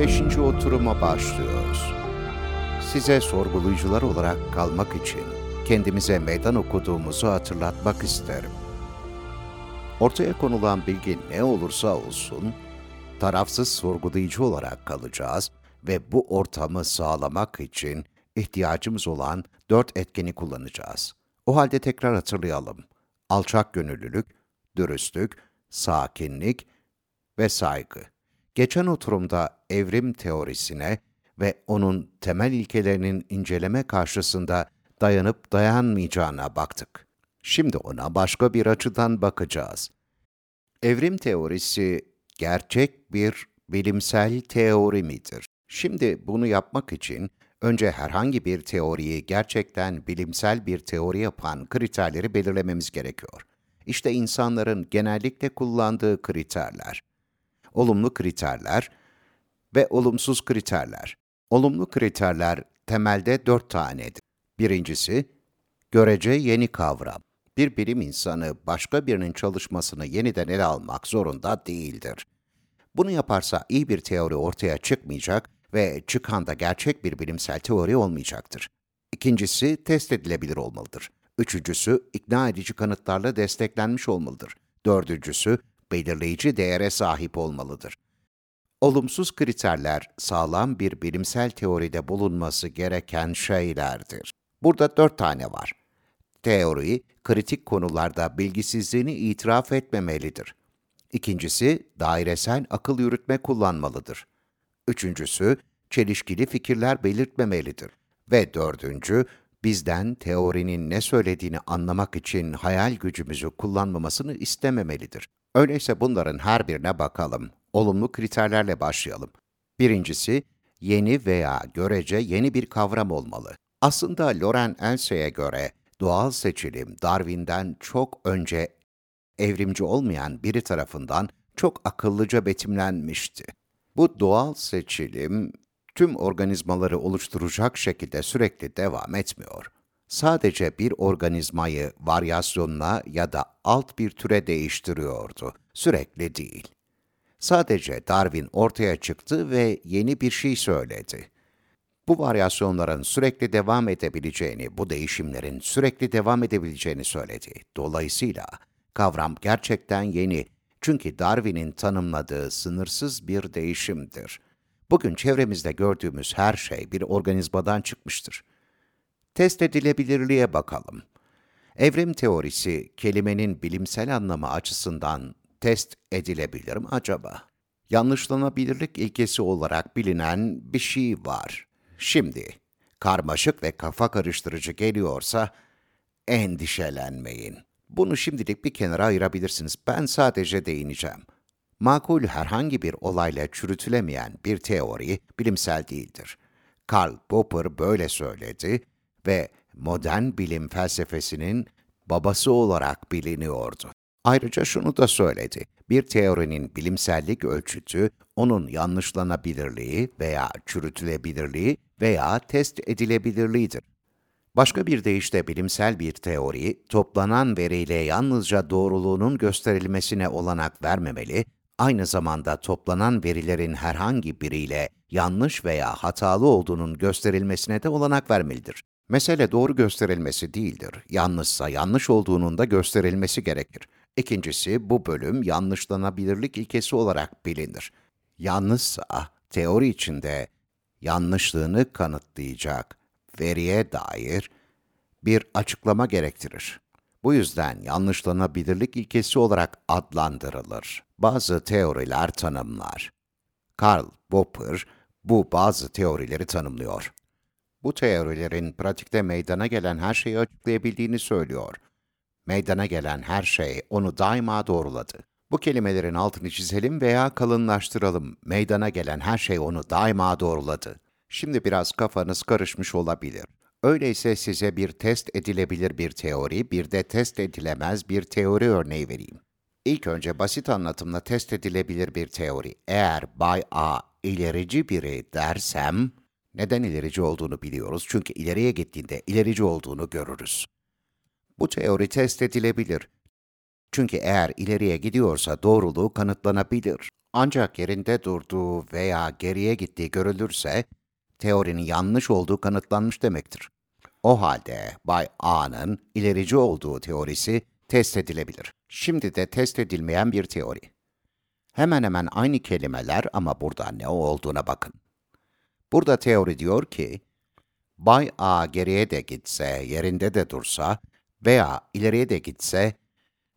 45. oturuma başlıyoruz. Size sorgulayıcılar olarak kalmak için kendimize meydan okuduğumuzu hatırlatmak isterim. Ortaya konulan bilgi ne olursa olsun, tarafsız sorgulayıcı olarak kalacağız ve bu ortamı sağlamak için ihtiyacımız olan dört etkeni kullanacağız. O halde tekrar hatırlayalım. Alçak gönüllülük, dürüstlük, sakinlik ve saygı. Geçen oturumda evrim teorisine ve onun temel ilkelerinin inceleme karşısında dayanıp dayanmayacağına baktık. Şimdi ona başka bir açıdan bakacağız. Evrim teorisi gerçek bir bilimsel teori midir? Şimdi bunu yapmak için önce herhangi bir teoriyi gerçekten bilimsel bir teori yapan kriterleri belirlememiz gerekiyor. İşte insanların genellikle kullandığı kriterler. Olumlu kriterler ve olumsuz kriterler. Olumlu kriterler temelde dört tanedir. Birincisi, görece yeni kavram. Bir bilim insanı başka birinin çalışmasını yeniden ele almak zorunda değildir. Bunu yaparsa iyi bir teori ortaya çıkmayacak ve çıkan da gerçek bir bilimsel teori olmayacaktır. İkincisi, test edilebilir olmalıdır. Üçüncüsü, ikna edici kanıtlarla desteklenmiş olmalıdır. Dördüncüsü, belirleyici değere sahip olmalıdır. Olumsuz kriterler, sağlam bir bilimsel teoride bulunması gereken şeylerdir. Burada dört tane var. Teori, kritik konularda bilgisizliğini itiraf etmemelidir. İkincisi, dairesel akıl yürütme kullanmalıdır. Üçüncüsü, çelişkili fikirler belirtmemelidir. Ve dördüncü, bizden teorinin ne söylediğini anlamak için hayal gücümüzü kullanmamasını istememelidir. Öyleyse bunların her birine bakalım. Olumlu kriterlerle başlayalım. Birincisi, yeni veya görece yeni bir kavram olmalı. Aslında Loren Elsey'e göre doğal seçilim Darwin'den çok önce evrimci olmayan biri tarafından çok akıllıca betimlenmişti. Bu doğal seçilim tüm organizmaları oluşturacak şekilde sürekli devam etmiyor. Sadece bir organizmayı varyasyonuna ya da alt bir türe değiştiriyordu, sürekli değil. Sadece Darwin ortaya çıktı ve yeni bir şey söyledi. Bu varyasyonların sürekli devam edebileceğini, bu değişimlerin sürekli devam edebileceğini söyledi. Dolayısıyla kavram gerçekten yeni. Çünkü Darwin'in tanımladığı sınırsız bir değişimdir. Bugün çevremizde gördüğümüz her şey bir organizmadan çıkmıştır. Test edilebilirliğe bakalım. Evrim teorisi kelimenin bilimsel anlamı açısından test edilebilir mi acaba? Yanlışlanabilirlik ilkesi olarak bilinen bir şey var. Şimdi, karmaşık ve kafa karıştırıcı geliyorsa endişelenmeyin. Bunu şimdilik bir kenara ayırabilirsiniz. Ben sadece değineceğim. Makul herhangi bir olayla çürütülemeyen bir teori bilimsel değildir. Karl Popper böyle söyledi ve modern bilim felsefesinin babası olarak biliniyordu. Ayrıca şunu da söyledi. Bir teorinin bilimsellik ölçütü, onun yanlışlanabilirliği veya çürütülebilirliği veya test edilebilirliğidir. Başka bir deyişle bilimsel bir teori, toplanan veriyle yalnızca doğruluğunun gösterilmesine olanak vermemeli, aynı zamanda toplanan verilerin herhangi biriyle yanlış veya hatalı olduğunun gösterilmesine de olanak vermelidir. Mesele doğru gösterilmesi değildir. Yanlışsa yanlış olduğunun da gösterilmesi gerekir. İkincisi, bu bölüm yanlışlanabilirlik ilkesi olarak bilinir. Yanlışsa, teori içinde yanlışlığını kanıtlayacak veriye dair bir açıklama gerektirir. Bu yüzden yanlışlanabilirlik ilkesi olarak adlandırılır. Bazı teoriler tanımlar. Karl Popper bu bazı teorileri tanımlıyor. Bu teorilerin pratikte meydana gelen her şeyi açıklayabildiğini söylüyor. Meydana gelen her şey onu daima doğruladı. Bu kelimelerin altını çizelim veya kalınlaştıralım. Meydana gelen her şey onu daima doğruladı. Şimdi biraz kafanız karışmış olabilir. Öyleyse size bir test edilebilir bir teori, bir de test edilemez bir teori örneği vereyim. İlk önce basit anlatımla test edilebilir bir teori. Eğer Bay A ilerici biri dersem, neden ilerici olduğunu biliyoruz çünkü ileriye gittiğinde ilerici olduğunu görürüz. Bu teori test edilebilir. Çünkü eğer ileriye gidiyorsa doğruluğu kanıtlanabilir. Ancak yerinde durduğu veya geriye gittiği görülürse, teorinin yanlış olduğu kanıtlanmış demektir. O halde Bay A'nın ilerici olduğu teorisi test edilebilir. Şimdi de test edilmeyen bir teori. Hemen hemen aynı kelimeler ama burada ne olduğuna bakın. Burada teori diyor ki, Bay A geriye de gitse, yerinde de dursa veya ileriye de gitse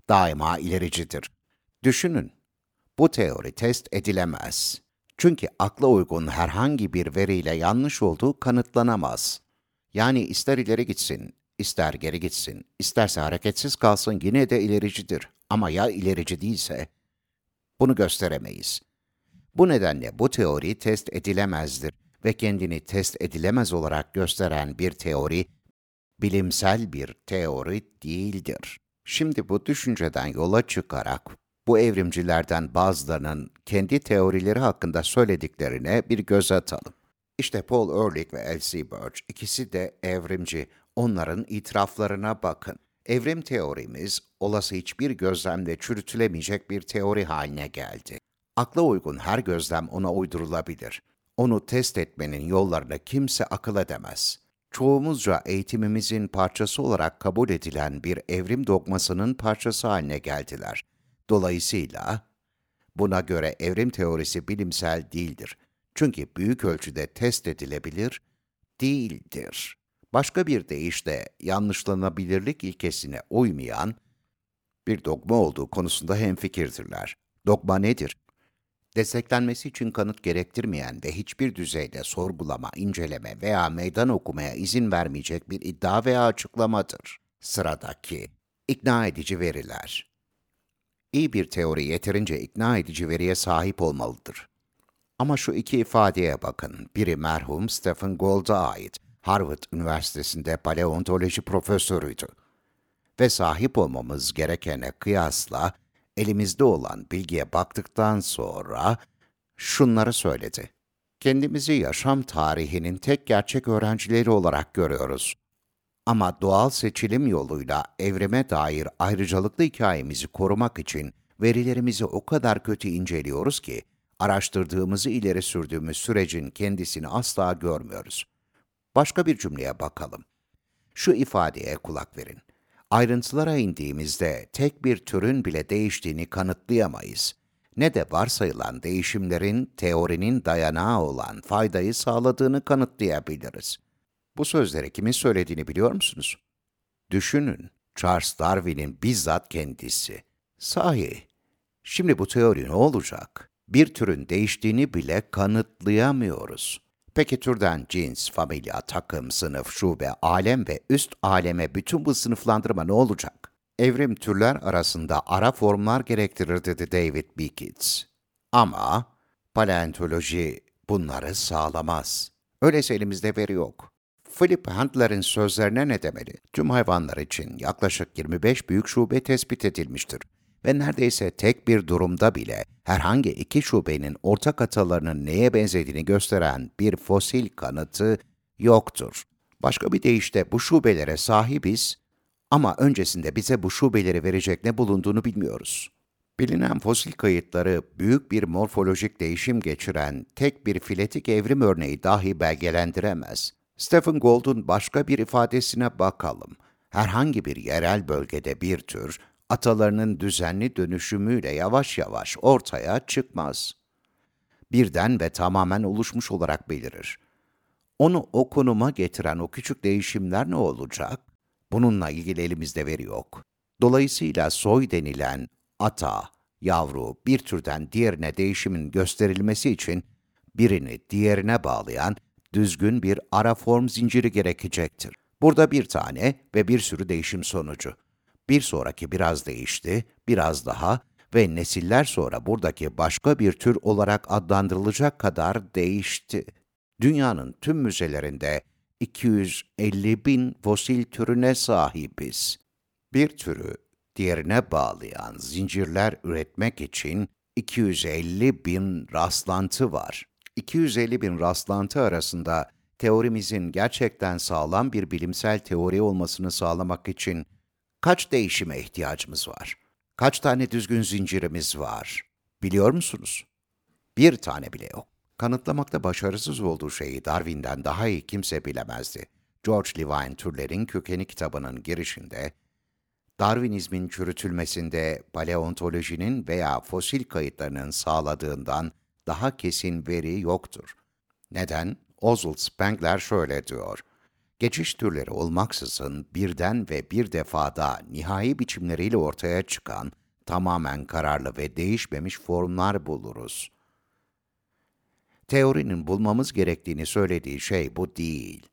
daima ilericidir. Düşünün, bu teori test edilemez. Çünkü akla uygun herhangi bir veriyle yanlış olduğu kanıtlanamaz. Yani ister ileri gitsin, ister geri gitsin, isterse hareketsiz kalsın yine de ilericidir. Ama ya ilerici değilse? Bunu gösteremeyiz. Bu nedenle bu teori test edilemezdir ve kendini test edilemez olarak gösteren bir teori, bilimsel bir teori değildir. Şimdi bu düşünceden yola çıkarak bu evrimcilerden bazılarının kendi teorileri hakkında söylediklerine bir göz atalım. İşte Paul Ehrlich ve Elsie Birch ikisi de evrimci. Onların itiraflarına bakın. Evrim teorimiz olası hiçbir gözlemle çürütülemeyecek bir teori haline geldi. Akla uygun her gözlem ona uydurulabilir. Onu test etmenin yollarını kimse akıl edemez. Çoğumuzca eğitimimizin parçası olarak kabul edilen bir evrim dogmasının parçası haline geldiler. Dolayısıyla buna göre evrim teorisi bilimsel değildir. Çünkü büyük ölçüde test edilebilir değildir. Başka bir deyişle yanlışlanabilirlik ilkesine uymayan bir dogma olduğu konusunda hemfikirdirler. Dogma nedir? Desteklenmesi için kanıt gerektirmeyen ve hiçbir düzeyde sorgulama, inceleme veya meydan okumaya izin vermeyecek bir iddia veya açıklamadır. Sıradaki ikna edici veriler. İyi bir teori yeterince ikna edici veriye sahip olmalıdır. Ama şu iki ifadeye bakın. Biri merhum Stephen Gould'a ait. Harvard Üniversitesi'nde paleontoloji profesörüydü. Ve sahip olmamız gerekene kıyasla elimizde olan bilgiye baktıktan sonra şunları söyledi. Kendimizi yaşam tarihinin tek gerçek öğrencileri olarak görüyoruz. Ama doğal seçilim yoluyla evrime dair ayrıcalıklı hikayemizi korumak için verilerimizi o kadar kötü inceliyoruz ki, araştırdığımızı ileri sürdüğümüz sürecin kendisini asla görmüyoruz. Başka bir cümleye bakalım. Şu ifadeye kulak verin. Ayrıntılara indiğimizde tek bir türün bile değiştiğini kanıtlayamayız. Ne de varsayılan değişimlerin teorinin dayanağı olan faydayı sağladığını kanıtlayabiliriz. Bu sözleri kimin söylediğini biliyor musunuz? Düşünün, Charles Darwin'in bizzat kendisi. Sahi, şimdi bu teori ne olacak? Bir türün değiştiğini bile kanıtlayamıyoruz. Peki türden cins, familya, takım, sınıf, şube, alem ve üst aleme bütün bu sınıflandırma ne olacak? Evrim türler arasında ara formlar gerektirir dedi David Beekitz. Ama paleontoloji bunları sağlamaz. Öyleyse elimizde veri yok. Philip Handler'in sözlerine ne demeli? Tüm hayvanlar için yaklaşık 25 büyük şube tespit edilmiştir ve neredeyse tek bir durumda bile herhangi iki şubenin ortak atalarının neye benzediğini gösteren bir fosil kanıtı yoktur. Başka bir deyişle bu şubelere sahibiz ama öncesinde bize bu şubeleri verecek ne bulunduğunu bilmiyoruz. Bilinen fosil kayıtları büyük bir morfolojik değişim geçiren tek bir filetik evrim örneği dahi belgelendiremez. Stephen Gould'un başka bir ifadesine bakalım. Herhangi bir yerel bölgede bir tür, atalarının düzenli dönüşümüyle yavaş yavaş ortaya çıkmaz. Birden ve tamamen oluşmuş olarak belirir. Onu o konuma getiren o küçük değişimler ne olacak? Bununla ilgili elimizde veri yok. Dolayısıyla soy denilen ata, yavru bir türden diğerine değişimin gösterilmesi için birini diğerine bağlayan düzgün bir ara form zinciri gerekecektir. Burada bir tane ve bir sürü değişim sonucu. Bir sonraki biraz değişti, biraz daha ve nesiller sonra buradaki başka bir tür olarak adlandırılacak kadar değişti. Dünyanın tüm müzelerinde 250 bin fosil türüne sahibiz. Bir türü diğerine bağlayan zincirler üretmek için 250 bin rastlantı var. 250 bin rastlantı arasında teorimizin gerçekten sağlam bir bilimsel teori olmasını sağlamak için kaç değişime ihtiyacımız var? Kaç tane düzgün zincirimiz var? Biliyor musunuz? Bir tane bile yok. Kanıtlamakta başarısız olduğu şeyi Darwin'den daha iyi kimse bilemezdi. George Levine Türlerin Kökeni kitabının girişinde, Darwinizmin çürütülmesinde paleontolojinin veya fosil kayıtlarının sağladığından daha kesin veri yoktur. Neden? Oswald Spengler şöyle diyor. Geçiş türleri olmaksızın birden ve bir defada nihai biçimleriyle ortaya çıkan tamamen kararlı ve değişmemiş formlar buluruz. Teorinin bulmamız gerektiğini söylediği şey bu değil.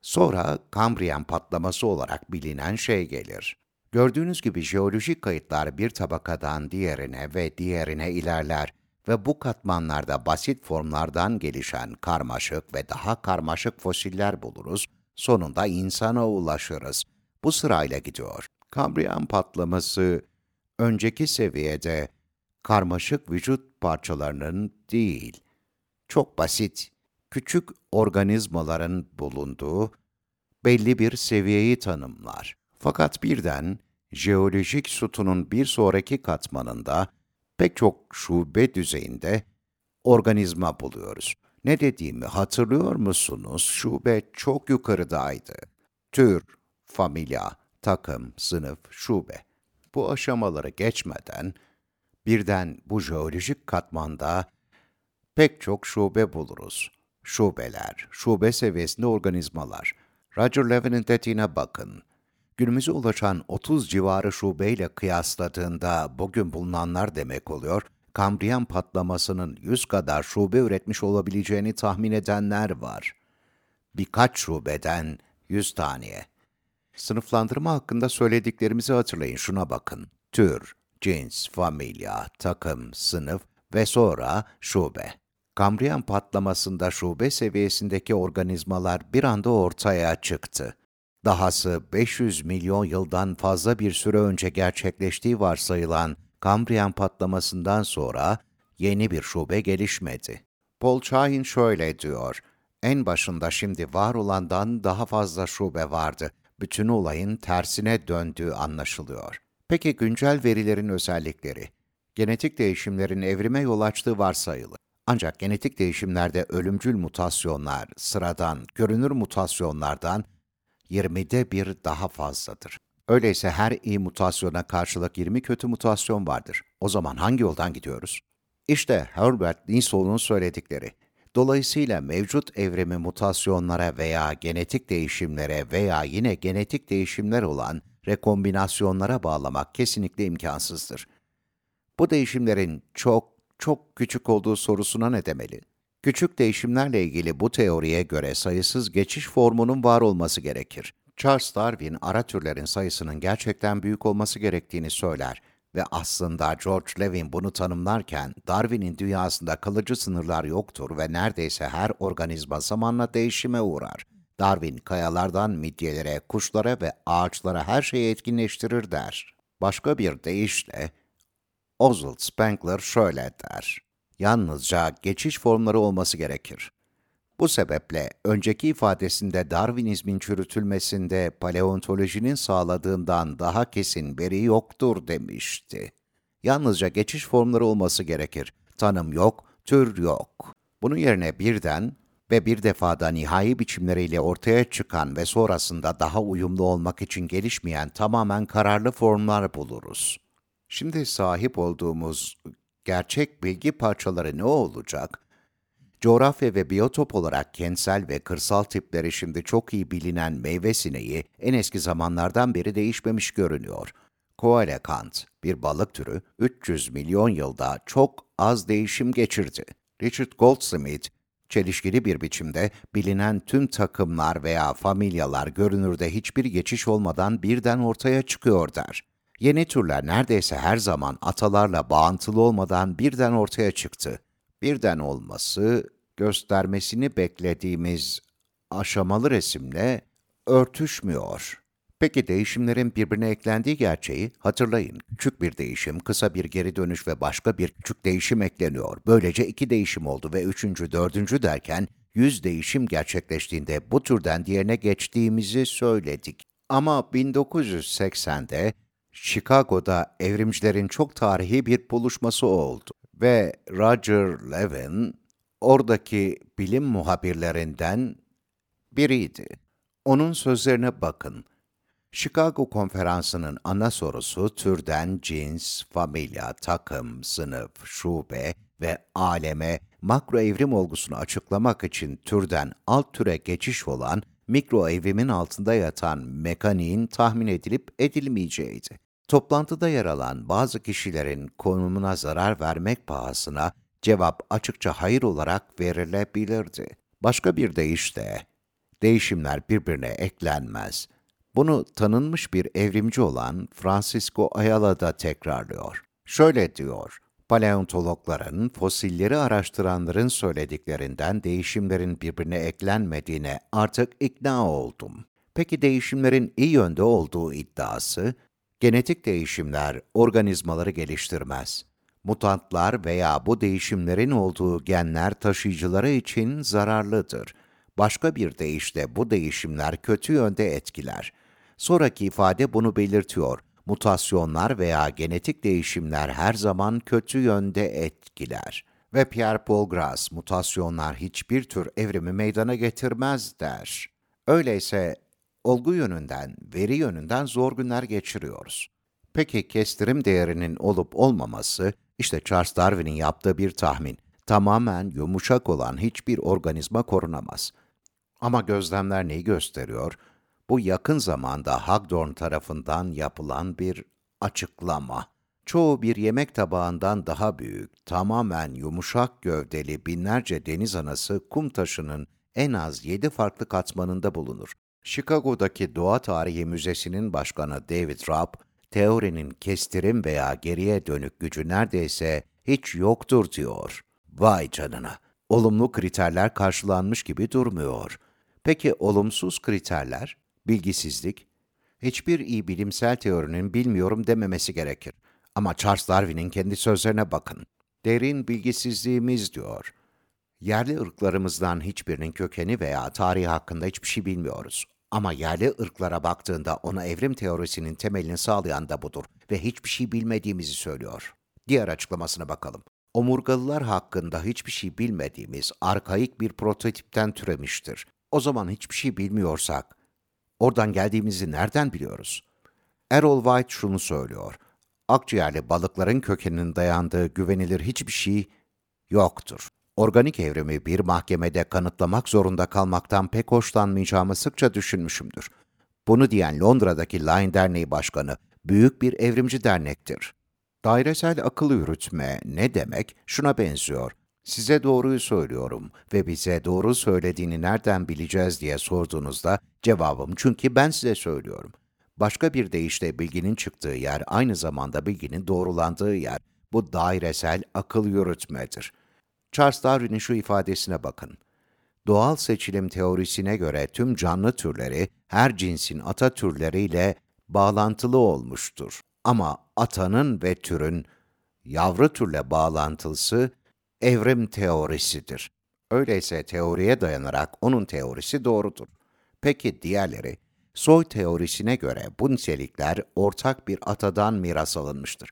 Sonra Kambriyen patlaması olarak bilinen şey gelir. Gördüğünüz gibi jeolojik kayıtlar bir tabakadan diğerine ve diğerine ilerler ve bu katmanlarda basit formlardan gelişen karmaşık ve daha karmaşık fosiller buluruz, sonunda insana ulaşırız. Bu sırayla gidiyor. Kambriyen patlaması önceki seviyede karmaşık vücut parçalarının değil, çok basit, küçük organizmaların bulunduğu belli bir seviyeyi tanımlar. Fakat birden jeolojik sütunun bir sonraki katmanında pek çok şube düzeyinde organizma buluyoruz. Ne dediğimi hatırlıyor musunuz? Şube çok yukarıdaydı. Tür, familya, takım, sınıf, şube. Bu aşamaları geçmeden birden bu jeolojik katmanda pek çok şube buluruz. Şubeler, şube seviyesinde organizmalar. Roger Levin'in dediğine bakın. Günümüze ulaşan 30 civarı şubeyle kıyasladığında bugün bulunanlar demek oluyor, Kambriyen patlamasının 100 kadar şube üretmiş olabileceğini tahmin edenler var. Birkaç şubeden 100 taneye. Sınıflandırma hakkında söylediklerimizi hatırlayın, şuna bakın. Tür, cins, familya, takım, sınıf ve sonra şube. Kambriyen patlamasında şube seviyesindeki organizmalar bir anda ortaya çıktı. Dahası 500 milyon yıldan fazla bir süre önce gerçekleştiği varsayılan Kambriyen patlamasından sonra yeni bir şube gelişmedi. Paul Chahin şöyle diyor, en başında şimdi var olandan daha fazla şube vardı. Bütün olayın tersine döndüğü anlaşılıyor. Peki güncel verilerin özellikleri? Genetik değişimlerin evrime yol açtığı varsayılı. Ancak genetik değişimlerde ölümcül mutasyonlar sıradan, görünür mutasyonlardan 20'de bir daha fazladır. Öyleyse her iyi mutasyona karşılık 20 kötü mutasyon vardır. O zaman hangi yoldan gidiyoruz? İşte Herbert Linsol'un söyledikleri. Dolayısıyla mevcut evrimi mutasyonlara veya genetik değişimlere veya yine genetik değişimler olan rekombinasyonlara bağlamak kesinlikle imkansızdır. Bu değişimlerin çok çok küçük olduğu sorusuna ne demeli? Küçük değişimlerle ilgili bu teoriye göre sayısız geçiş formunun var olması gerekir. Charles Darwin ara türlerin sayısının gerçekten büyük olması gerektiğini söyler ve aslında George Levin bunu tanımlarken Darwin'in dünyasında kalıcı sınırlar yoktur ve neredeyse her organizma zamanla değişime uğrar. Darwin kayalardan midyelere, kuşlara ve ağaçlara her şeyi etkinleştirir der. Başka bir deyişle Oswald Spengler şöyle der. Yalnızca geçiş formları olması gerekir. Bu sebeple önceki ifadesinde Darwinizmin çürütülmesinde paleontolojinin sağladığından daha kesin veri yoktur demişti. Yalnızca geçiş formları olması gerekir. Tanım yok, tür yok. Bunun yerine birden ve bir defada nihai biçimleriyle ortaya çıkan ve sonrasında daha uyumlu olmak için gelişmeyen tamamen kararlı formlar buluruz. Şimdi sahip olduğumuz gerçek bilgi parçaları ne olacak? Coğrafya ve biyotop olarak kentsel ve kırsal tipleri şimdi çok iyi bilinen meyve sineği en eski zamanlardan beri değişmemiş görünüyor. Coelacant, bir balık türü, 300 milyon yılda çok az değişim geçirdi. Richard Goldsmith, çelişkili bir biçimde bilinen tüm takımlar veya familyalar görünürde hiçbir geçiş olmadan birden ortaya çıkıyor der. Yeni türler neredeyse her zaman atalarla bağıntılı olmadan birden ortaya çıktı. Birden olması, göstermesini beklediğimiz aşamalı resimle örtüşmüyor. Peki değişimlerin birbirine eklendiği gerçeği hatırlayın. Küçük bir değişim, kısa bir geri dönüş ve başka bir küçük değişim ekleniyor. Böylece iki değişim oldu ve üçüncü, dördüncü derken yüz değişim gerçekleştiğinde bu türden diğerine geçtiğimizi söyledik. Ama 1980'de Chicago'da evrimcilerin çok tarihi bir buluşması oldu Ve Roger Levin oradaki bilim muhabirlerinden biriydi. Onun sözlerine bakın. Chicago konferansının ana sorusu türden cins, familya, takım, sınıf, şube ve aleme makro evrim olgusunu açıklamak için türden alt türe geçiş olan mikro evrimin altında yatan mekaniğin tahmin edilip edilmeyeceğiydi. Toplantıda yer alan bazı kişilerin konumuna zarar vermek pahasına cevap açıkça hayır olarak verilebilirdi. Başka bir deyişle, değişimler birbirine eklenmez. Bunu tanınmış bir evrimci olan Francisco Ayala da tekrarlıyor. Şöyle diyor, paleontologların, fosilleri araştıranların söylediklerinden değişimlerin birbirine eklenmediğine artık ikna oldum. Peki değişimlerin iyi yönde olduğu iddiası, genetik değişimler organizmaları geliştirmez. Mutantlar veya bu değişimlerin olduğu genler taşıyıcıları için zararlıdır. Başka bir deyişle bu değişimler kötü yönde etkiler. Sonraki ifade bunu belirtiyor. Mutasyonlar veya genetik değişimler her zaman kötü yönde etkiler. Ve Pierre Paul Grass, mutasyonlar hiçbir tür evrimi meydana getirmez der. Öyleyse olgu yönünden, veri yönünden zor günler geçiriyoruz. Peki kestirim değerinin olup olmaması, işte Charles Darwin'in yaptığı bir tahmin. Tamamen yumuşak olan hiçbir organizma korunamaz. Ama gözlemler neyi gösteriyor? Bu yakın zamanda Hagdorn tarafından yapılan bir açıklama. Çoğu bir yemek tabağından daha büyük, tamamen yumuşak gövdeli binlerce deniz anası kum taşının en az yedi farklı katmanında bulunur. Chicago'daki Doğa Tarihi Müzesi'nin başkanı David Rapp, teorinin kestirim veya geriye dönük gücü neredeyse hiç yoktur diyor. Vay canına! Olumlu kriterler karşılanmış gibi durmuyor. Peki olumsuz kriterler? Bilgisizlik. Hiçbir iyi bilimsel teorinin bilmiyorum dememesi gerekir. Ama Charles Darwin'in kendi sözlerine bakın. Derin bilgisizliğimiz diyor. Yerli ırklarımızdan hiçbirinin kökeni veya tarihi hakkında hiçbir şey bilmiyoruz. Ama yerli ırklara baktığında ona evrim teorisinin temelini sağlayan da budur ve hiçbir şey bilmediğimizi söylüyor. Diğer açıklamasına bakalım. Omurgalılar hakkında hiçbir şey bilmediğimiz arkaik bir prototipten türemiştir. O zaman hiçbir şey bilmiyorsak, oradan geldiğimizi nereden biliyoruz? Errol White şunu söylüyor. Akciğerli balıkların kökeninin dayandığı güvenilir hiçbir şey yoktur. Organik evrimi bir mahkemede kanıtlamak zorunda kalmaktan pek hoşlanmayacağımı sıkça düşünmüşümdür. Bunu diyen Londra'daki Line Derneği Başkanı, büyük bir evrimci dernektir. Dairesel akıl yürütme ne demek? Şuna benziyor. Size doğruyu söylüyorum ve bize doğru söylediğini nereden bileceğiz diye sorduğunuzda cevabım çünkü ben size söylüyorum. Başka bir deyişle bilginin çıktığı yer aynı zamanda bilginin doğrulandığı yer. Bu dairesel akıl yürütmedir. Charles Darwin'in şu ifadesine bakın. Doğal seçilim teorisine göre tüm canlı türleri her cinsin ata türleriyle bağlantılı olmuştur. Ama atanın ve türün yavru türle bağlantılısı evrim teorisidir. Öyleyse teoriye dayanarak onun teorisi doğrudur. Peki diğerleri? Soy teorisine göre bu nitelikler ortak bir atadan miras alınmıştır.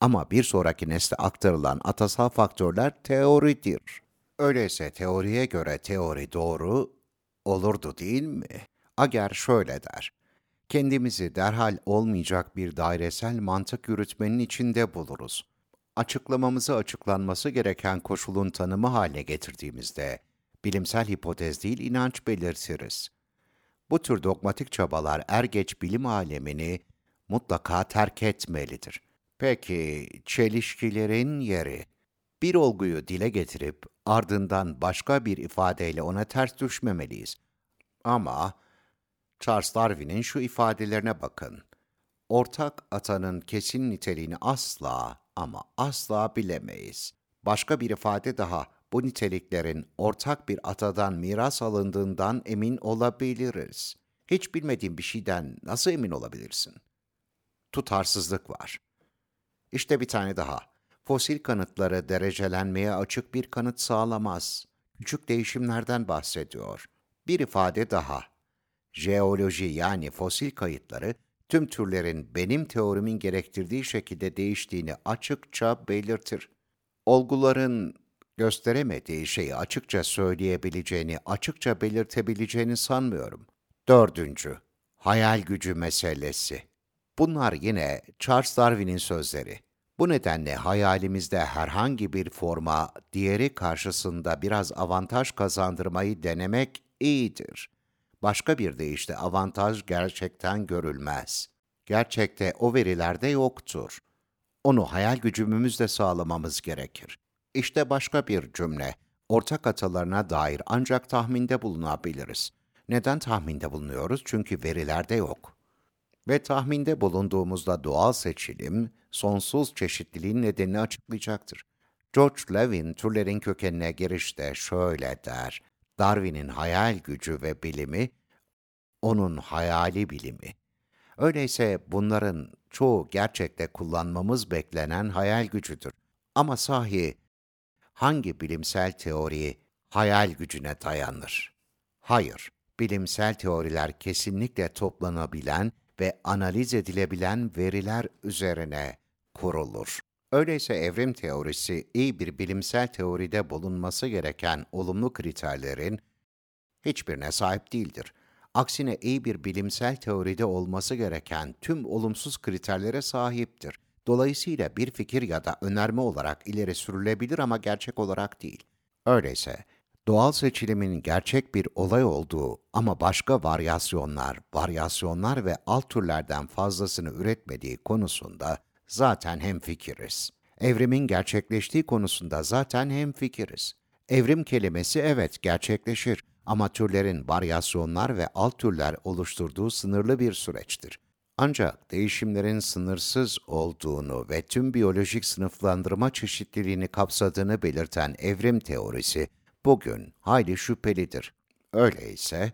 Ama bir sonraki nesle aktarılan atasal faktörler teoridir. Öyleyse teoriye göre teori doğru olurdu değil mi? Ager şöyle der. Kendimizi derhal olmayacak bir dairesel mantık yürütmenin içinde buluruz. Açıklamamızı açıklanması gereken koşulun tanımı haline getirdiğimizde, bilimsel hipotez değil inanç belirtiriz. Bu tür dogmatik çabalar er geç bilim alemini mutlaka terk etmelidir.'' Peki, çelişkilerin yeri. Bir olguyu dile getirip ardından başka bir ifadeyle ona ters düşmemeliyiz. Ama Charles Darwin'in şu ifadelerine bakın. Ortak atanın kesin niteliğini asla ama asla bilemeyiz. Başka bir ifade daha, bu niteliklerin ortak bir atadan miras alındığından emin olabiliriz. Hiç bilmediğin bir şeyden nasıl emin olabilirsin? Tutarsızlık var. İşte bir tane daha. Fosil kanıtları derecelenmeye açık bir kanıt sağlamaz. Küçük değişimlerden bahsediyor. Bir ifade daha. Jeoloji yani fosil kayıtları tüm türlerin benim teorimin gerektirdiği şekilde değiştiğini açıkça belirtir. olguların gösteremediği şeyi açıkça söyleyebileceğini, açıkça belirtebileceğini sanmıyorum. Dördüncü, hayal gücü meselesi. Bunlar yine Charles Darwin'in sözleri. Bu nedenle hayalimizde herhangi bir forma diğeri karşısında biraz avantaj kazandırmayı denemek iyidir. Başka bir deyişle avantaj gerçekten görülmez. Gerçekte o verilerde yoktur. Onu hayal gücümüzle sağlamamız gerekir. İşte başka bir cümle. Ortak atalarına dair ancak tahminde bulunabiliriz. Neden tahminde bulunuyoruz? Çünkü verilerde yok. Ve tahminde bulunduğumuzda doğal seçilim, sonsuz çeşitliliğin nedenini açıklayacaktır. George Levin, türlerin kökenine girişte şöyle der. Darwin'in hayal gücü ve bilimi, onun hayali bilimi. Öyleyse bunların çoğu gerçekte kullanmamız beklenen hayal gücüdür. Ama sahi hangi bilimsel teori hayal gücüne dayanır? Hayır, bilimsel teoriler kesinlikle toplanabilen ve analiz edilebilen veriler üzerine kurulur. Öyleyse evrim teorisi iyi bir bilimsel teoride bulunması gereken olumlu kriterlerin hiçbirine sahip değildir. Aksine iyi bir bilimsel teoride olması gereken tüm olumsuz kriterlere sahiptir. Dolayısıyla bir fikir ya da önerme olarak ileri sürülebilir ama gerçek olarak değil. Öyleyse doğal seçilimin gerçek bir olay olduğu ama başka varyasyonlar, varyasyonlar ve alt türlerden fazlasını üretmediği konusunda zaten hemfikiriz. Evrimin gerçekleştiği konusunda zaten hemfikiriz. Evrim kelimesi evet gerçekleşir ama türlerin varyasyonlar ve alt türler oluşturduğu sınırlı bir süreçtir. Ancak değişimlerin sınırsız olduğunu ve tüm biyolojik sınıflandırma çeşitliliğini kapsadığını belirten evrim teorisi bugün hayli şüphelidir. Öyleyse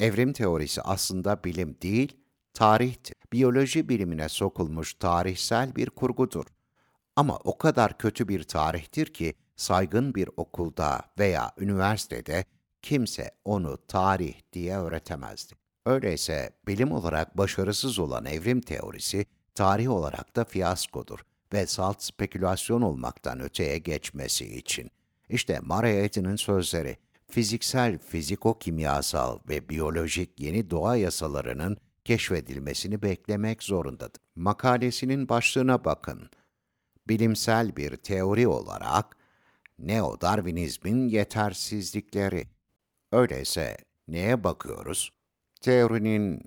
evrim teorisi aslında bilim değil, tarihtir. Biyoloji bilimine sokulmuş tarihsel bir kurgudur. Ama o kadar kötü bir tarihtir ki saygın bir okulda veya üniversitede kimse onu tarih diye öğretemezdi. Öyleyse bilim olarak başarısız olan evrim teorisi tarih olarak da fiyaskodur ve salt spekülasyon olmaktan öteye geçmesi için. İşte Murray sözleri, fiziksel, fiziko-kimyasal ve biyolojik yeni doğa yasalarının keşfedilmesini beklemek zorundadır. Makalesinin başlığına bakın. Bilimsel bir teori olarak neo-darwinizmin yetersizlikleri. Öyleyse neye bakıyoruz? Teorinin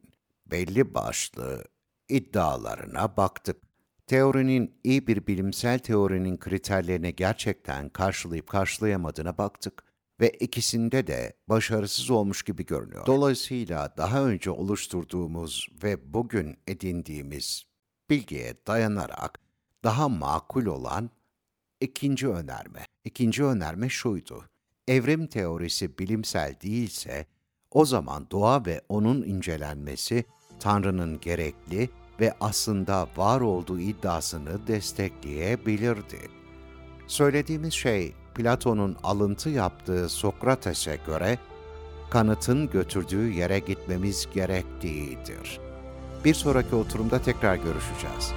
belli başlı iddialarına baktık. Teorinin iyi bir bilimsel teorinin kriterlerini gerçekten karşılayıp karşılayamadığına baktık ve ikisinde de başarısız olmuş gibi görünüyor. Dolayısıyla daha önce oluşturduğumuz ve bugün edindiğimiz bilgiye dayanarak daha makul olan ikinci önerme. İkinci önerme şuydu. Evrim teorisi bilimsel değilse, o zaman doğa ve onun incelenmesi Tanrı'nın gerekli ve aslında var olduğu iddiasını destekleyebilirdi. Söylediğimiz şey Platon'un alıntı yaptığı Sokrates'e göre kanıtın götürdüğü yere gitmemiz gerektiğidir. Bir sonraki oturumda tekrar görüşeceğiz.